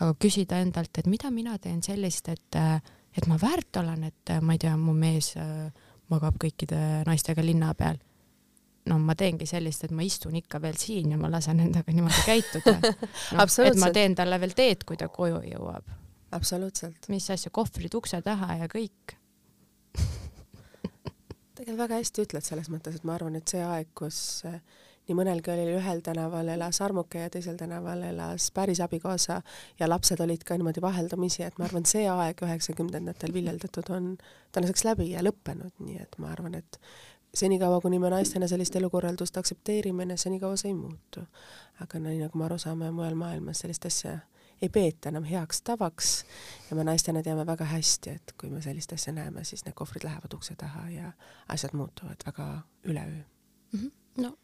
aga küsida endalt, et mida mina teen sellist, et, et ma väärt olen, et ma ei tea, mu mees äh, magab kõikide naistega linna peal no ma teengi sellist, et ma istun ikka veel siin ja ma lasen endaga niimoodi käituda *laughs* no,. et ma teen talle veel teed, kui ta koju jõuab. absoluutselt. mis asja, kohvrid ukse taha ja kõik tegelikult väga hästi ütled selles mõttes, et ma arvan, et see aeg, kus eh, nii mõnelgi oli ühel tänaval elas armuke ja teisel tänaval elas päris abikaasa ja lapsed olid ka niimoodi vaheldumisi, et ma arvan, see aeg üheksakümnendatel viljeldatud on tänaseks läbi ja lõppenud, nii et ma arvan, et senikaua, kuni me naistena sellist elukorraldust aktsepteerime, senikaua see ei muutu. aga nii nagu me aru saame, mujal maailmas sellist asja ei peeta enam heaks tavaks ja me naistena teame väga hästi, et kui me sellist asja näeme, siis need kohvrid lähevad ukse taha ja asjad muutuvad väga üleöö mm. -hmm. no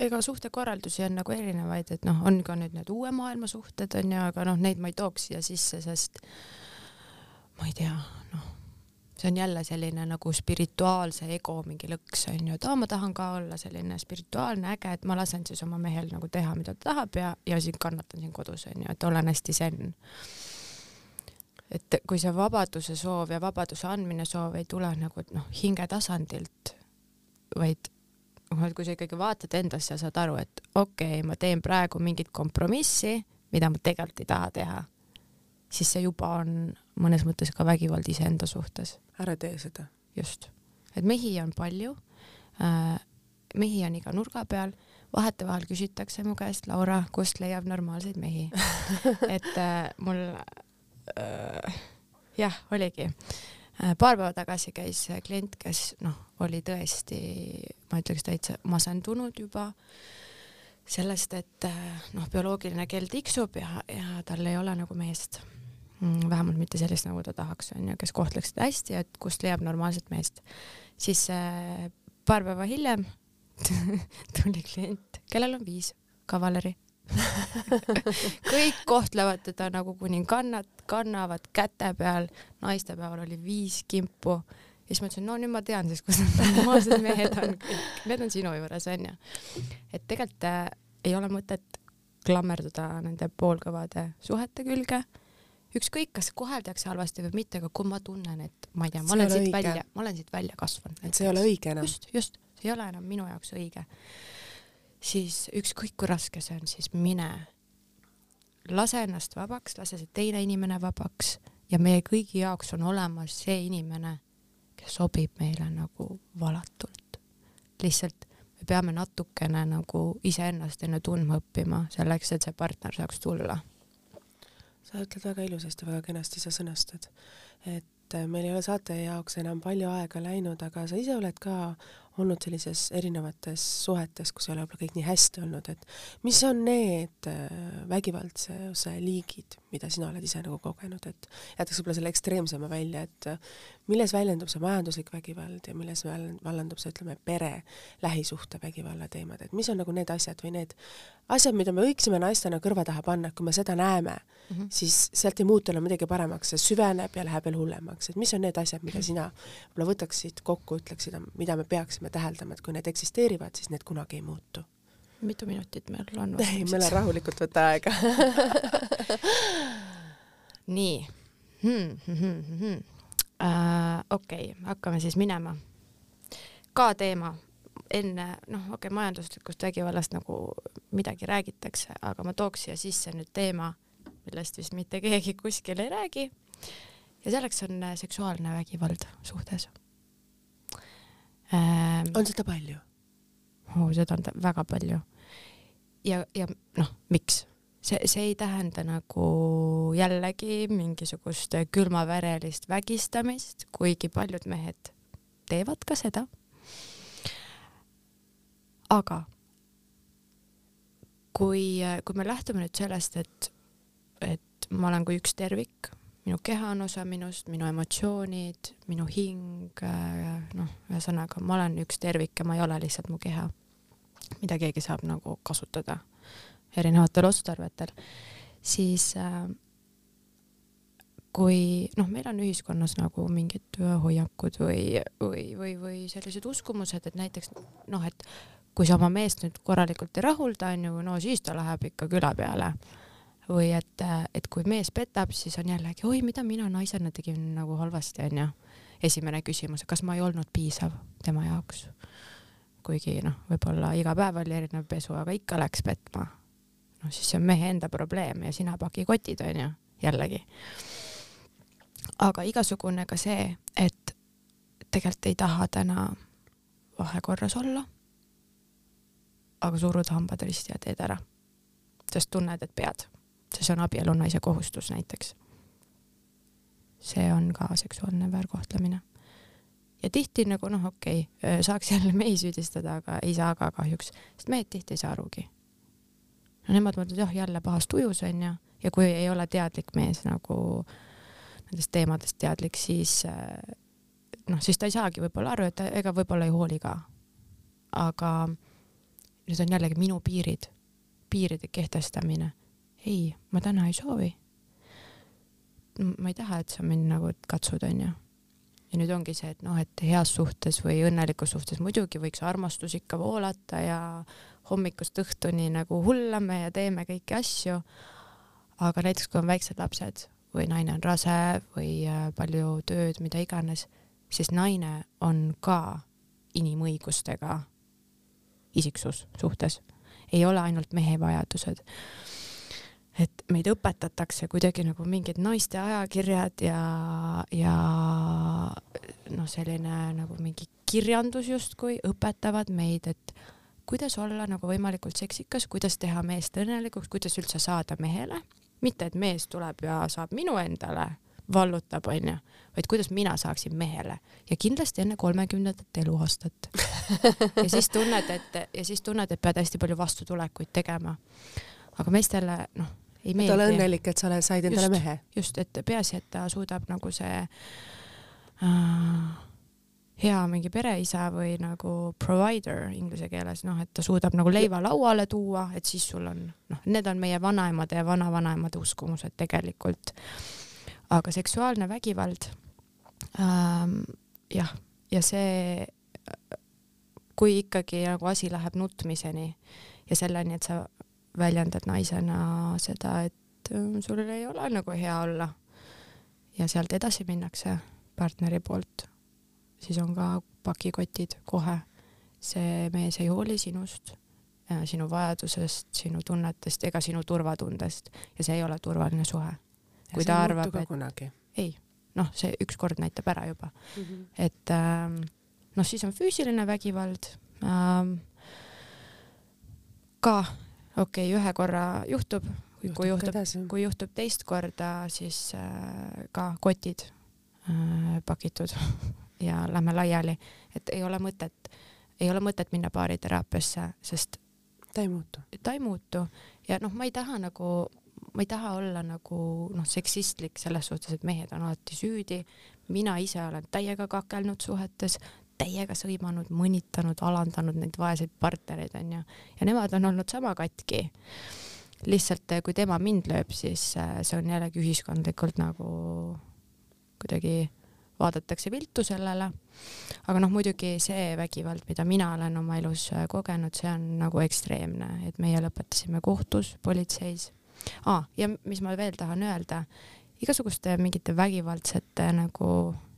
ega suhtekorraldusi on nagu erinevaid, et noh, on ka nüüd need uue maailma suhted onju, aga noh, neid ma ei tooks siia sisse, sest ma ei tea, noh see on jälle selline nagu spirituaalse ego mingi lõks onju, et aa, ma tahan ka olla selline spirituaalne äge, et ma lasen siis oma mehel nagu teha, mida ta tahab ja, ja siin kannatan siin kodus onju, et olen hästi zen. et kui see vabaduse soov ja vabaduse andmine soov ei tule nagu noh, hinge tasandilt, vaid et kui sa ikkagi vaatad endasse ja saad aru, et okei okay,, ma teen praegu mingit kompromissi, mida ma tegelikult ei taha teha, siis see juba on mõnes mõttes ka vägivald iseenda suhtes. ära tee seda. just, et mehi on palju äh,, mehi on iga nurga peal, vahetevahel küsitakse mu käest, Laura, kust leiab normaalseid mehi *laughs* et äh, mul äh, jah, oligi paar päeva tagasi käis klient, kes noh, oli tõesti, ma ütleks täitsa masendunud juba sellest, et äh, noh, bioloogiline kell tiksub ja, ja tal ei ole nagu meest Mm, vähemalt mitte sellist, nagu ta tahaks, onju, kes kohtleks teda hästi et kust leiab normaalset meest. siis äh, paar päeva hiljem *laughs* tuli klient, kellel on viis kavaleri *laughs* kõik kohtlevad teda nagu kuningannat, kannavad käte peal, naistepäeval oli viis kimpu ja siis ma ütlesin, no nüüd ma tean siis, kus need *laughs* normaalsed mehed on need on sinu juures onju. et tegelikult äh, ei ole mõtet klammerduda nende poolkõvade suhete külge ükskõik, kas koheldakse halvasti või mitte, aga kui ma tunnen, et ma ei tea, ma olen siit õige. välja, ma olen siit välja kasvanud. et see ei ole õige enam. just, just, see ei ole enam minu jaoks õige. Siis ükskõik kui raske see on, siis mine, lase ennast vabaks, lase see teine inimene vabaks ja meie kõigi jaoks on olemas see inimene, kes sobib meile nagu valatult. lihtsalt me peame natukene nagu iseennast enne tundma õppima selleks, et see partner saaks tulla sa ütled väga ilusasti, väga kenasti sa sõnastad, et äh, meil ei ole saate jaoks enam palju aega läinud, aga sa ise oled ka olnud sellises erinevates suhetes, kus ei ole võib-olla kõik nii hästi olnud, et mis on need äh, vägivaldsuse liigid, mida sina oled ise nagu kogenud, et jätaks võib-olla selle ekstreemsema välja, et äh, milles väljendub see majanduslik vägivald ja milles vallandub see, ütleme, pere, lähisuhte vägivalla teemad, et mis on nagu need asjad või need asjad, mida me võiksime naistena kõrva taha panna, et kui me seda näeme mm, -hmm. siis sealt ei muutu enam midagi paremaks, see süveneb ja läheb veel hullemaks, et mis on need asjad, mida sina võib-olla võtaksid kokku, ütleksid, mida me peaksime täheldama, et kui need eksisteerivad, siis need kunagi ei muutu? mitu minutit meil on? ei, meil on rahulikult võtta aega *laughs* nii hmm,. Hmm, hmm, uh, okei okay,, hakkame siis minema. ka teema enne, noh, okei okay,, majanduslikust vägivallast nagu midagi räägitakse, aga ma tooks siia sisse nüüd teema, millest vist mitte keegi kuskil ei räägi. ja selleks on äh, seksuaalne vägivald suhtes. On seda palju oh,? seda on väga palju. ja, ja noh, miks? see, see ei tähenda nagu jällegi mingisugust külmaverelist vägistamist, kuigi paljud mehed teevad ka seda aga kui, kui me lähtume nüüd sellest, et, et ma olen kui üks tervik, minu keha on osa minust, minu emotsioonid, minu hing, noh, ühesõnaga ma olen üks tervik ja ma ei ole lihtsalt mu keha, mida keegi saab nagu kasutada erinevatel otstarvetel, siis äh, kui noh, meil on ühiskonnas nagu mingid hoiakud või, või, või, või sellised uskumused, et näiteks noh, et kui sa oma meest nüüd korralikult ei rahulda, onju, no siis ta läheb ikka küla peale. Või et, et kui mees petab, siis on jällegi, oi, mida mina naisena tegin nagu halvasti, onju. esimene küsimus, kas ma ei olnud piisav tema jaoks? kuigi noh, võib-olla iga päev oli erinev pesu, aga ikka läks petma. noh, siis see on mehe enda probleem ja sina paki kotid, onju, jällegi. aga igasugune ka see, et tegelikult ei taha täna vahekorras olla aga surud hambad risti ja teed ära. sest tunned, et pead, see on abielu naise kohustus näiteks. see on ka seksuaalne väärkohtlemine. ja tihti nagu noh, okei okay,, saaks jälle mehi süüdistada, aga ei saa ka kahjuks, sest mehed tihti ei saa arugi. no nemad mõtlevad, jah, jälle pahast tujus onju, ja kui ei ole teadlik mees nagu nendest teemadest teadlik, siis noh, siis ta ei saagi võib-olla aru, et ega võib-olla ei hooli ka. aga need on jällegi minu piirid, piiride kehtestamine. Ei, ma täna ei soovi. ma ei taha, et sa mind nagu katsud, onju. ja nüüd ongi see, et noh, et heas suhtes või õnnelikus suhtes muidugi võiks armastus ikka voolata ja hommikust õhtuni nagu hullame ja teeme kõiki asju. aga näiteks kui on väiksed lapsed või naine on rase või äh, palju tööd, mida iganes, siis naine on ka inimõigustega isiksus suhtes, ei ole ainult mehe vajadused et meid õpetatakse kuidagi nagu mingid naiste ajakirjad ja, ja noh, selline nagu mingi kirjandus justkui õpetavad meid, et kuidas olla nagu võimalikult seksikas, kuidas teha meest õnnelikuks, kuidas üldse saada mehele, mitte et mees tuleb ja saab minu endale, vallutab, onju, vaid kuidas mina saaksin mehele ja kindlasti enne kolmekümnendat eluaastat. ja siis tunned, et ja siis tunned, et pead hästi palju vastutulekuid tegema. aga meestele, noh ei meeldi. ole õnnelik, et sa oled, said endale just, mehe. just, et peaasi, et ta suudab nagu see äh, hea mingi pereisa või nagu provider inglise keeles, noh, et ta suudab nagu leiva lauale tuua, et siis sul on, noh, need on meie vanaemade ja vanavanaemade uskumused tegelikult. aga seksuaalne vägivald ähm,, jah, ja see, kui ikkagi nagu asi läheb nutmiseni ja selleni, et sa väljendad naisena seda, et äh, sul ei ole nagu hea olla ja sealt edasi minnakse partneri poolt, siis on ka pakikotid kohe. see mees ei hooli sinust, sinu vajadusest, sinu tunnetest ega sinu turvatundest ja see ei ole turvaline suhe. kui ta arvab, et kunagi. ei, noh, see ükskord näitab ära juba mm, -hmm. et ähm, noh, siis on füüsiline vägivald ähm, ka okei okay,, ühe korra juhtub, kui juhtub, kui juhtub teist korda, siis äh, ka kotid äh, pakitud *laughs* ja lähme laiali, et ei ole mõtet, ei ole mõtet minna baariteraapiasse, sest ta ei muutu. ta ei muutu. Ja noh, ma ei taha nagu, ma ei taha olla nagu noh, seksistlik selles suhtes, et mehed on alati süüdi. mina ise olen täiega kakelnud suhetes, täiega sõimanud, mõnitanud, alandanud neid vaeseid partnereid onju ja nemad on olnud sama katki. lihtsalt kui tema mind lööb, siis äh, see on jällegi ühiskondlikult nagu kuidagi vaadatakse viltu sellele. aga noh, muidugi see vägivald, mida mina olen oma elus äh, kogenud, see on nagu ekstreemne, et meie lõpetasime kohtus, politseis ah,. ja mis ma veel tahan öelda, igasuguste mingite vägivaldsete nagu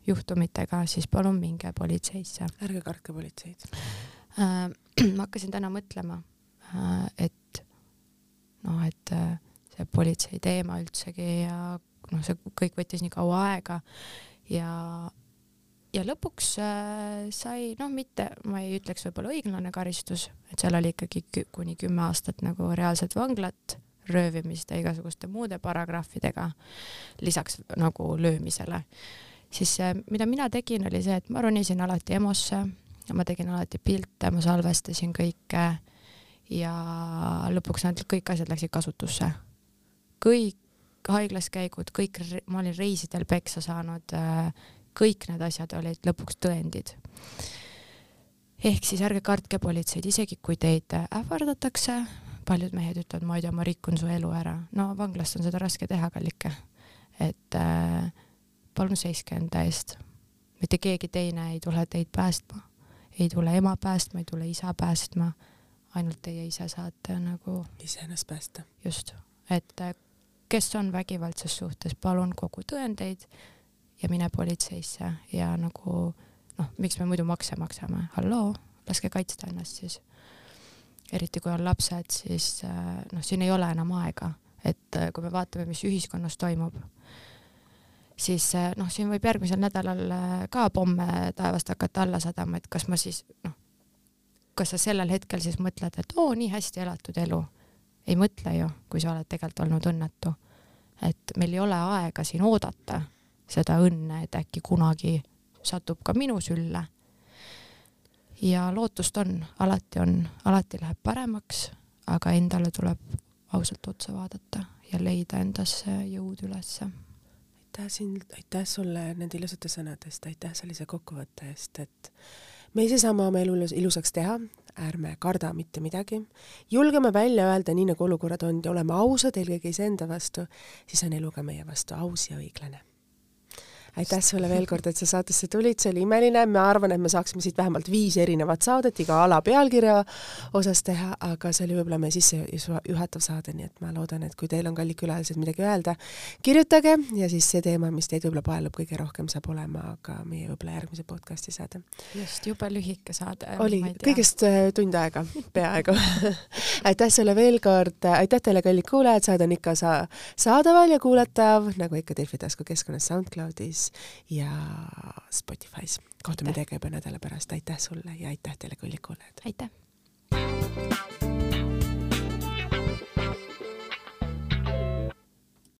juhtumitega, siis palun minge politseisse. ärge kartke politseid äh,. *clears throat* ma hakkasin täna mõtlema äh,, et noh, et äh, see politsei teema üldsegi ja noh, see kõik võttis nii kaua aega ja ja lõpuks äh, sai noh, mitte ma ei ütleks võib-olla õiglane karistus, et seal oli ikkagi kü kuni kümme aastat nagu reaalset vanglat, röövimist ja igasuguste muude paragrahvidega lisaks nagu löömisele siis mida mina tegin, oli see, et ma ronisin alati EMO-sse, ma tegin alati pilte, ma salvestasin kõike ja lõpuks need kõik asjad läksid kasutusse. kõik haiglas käigud, kõik, ma olin reisidel peksa saanud, kõik need asjad olid lõpuks tõendid. ehk siis ärge kartke politseid, isegi kui teid ähvardatakse, paljud mehed ütlevad, ma ei tea, ma rikun su elu ära, no vanglast on seda raske teha, kallike. et äh, palun seiske enda eest. mitte keegi teine ei tule teid päästma, ei tule ema päästma, ei tule isa päästma, ainult teie ise saate nagu iseennast päästa. just, et äh, kes on vägivaldses suhtes, palun kogu tõendeid ja mine politseisse ja nagu noh, miks me muidu makse maksame, halloo, laske kaitsta ennast siis. eriti kui on lapsed, siis äh, noh, siin ei ole enam aega, et äh, kui me vaatame, mis ühiskonnas toimub siis eh, noh, siin võib järgmisel nädalal eh, ka pomme taevast hakata alla sadama, et kas ma siis noh, kas sa sellel hetkel siis mõtled, et oo, nii hästi elatud elu. ei mõtle ju, kui sa oled tegelikult olnud õnnetu. et meil ei ole aega siin oodata seda õnne, et äkki kunagi satub ka minu sülle. ja lootust on, alati on, alati läheb paremaks, aga endale tuleb ausalt otsa vaadata ja leida endasse jõud ülesse aitäh sind, aitäh sulle nende ilusate sõnade eest, aitäh sellise kokkuvõtte eest, et me ise saame oma elu ilusaks teha, ärme karda mitte midagi, julgeme välja öelda, nii nagu olukorrad on ja oleme ausad eelkõige iseenda vastu, siis on elu ka meie vastu aus ja õiglane. Aitäh sulle veel kord, et sa saatesse tulid, see oli imeline, ma arvan, et me saaksime siit vähemalt viis erinevat saadet iga ala pealkirja osas teha, aga see oli võib-olla meie sissejuhatav saade, nii et ma loodan, et kui teil on kallid külalised midagi öelda, kirjutage ja siis see teema, mis teid võib-olla paelub kõige rohkem, saab olema ka meie võib-olla järgmise podcasti saade. just, jube lühike saade. oli, kõigest äh, tund aega, peaaegu. *laughs* Aitäh sulle veel kord, aitäh teile, kallid kuulajad, saade on ikka sa saadaval ja kuulatav, nagu ikka Delfi taskukeskkonnas SoundCloudis ja Spotify's. kohtume teiega juba nädala pärast, aitäh sulle ja aitäh teile, kallid kuulajad! aitäh!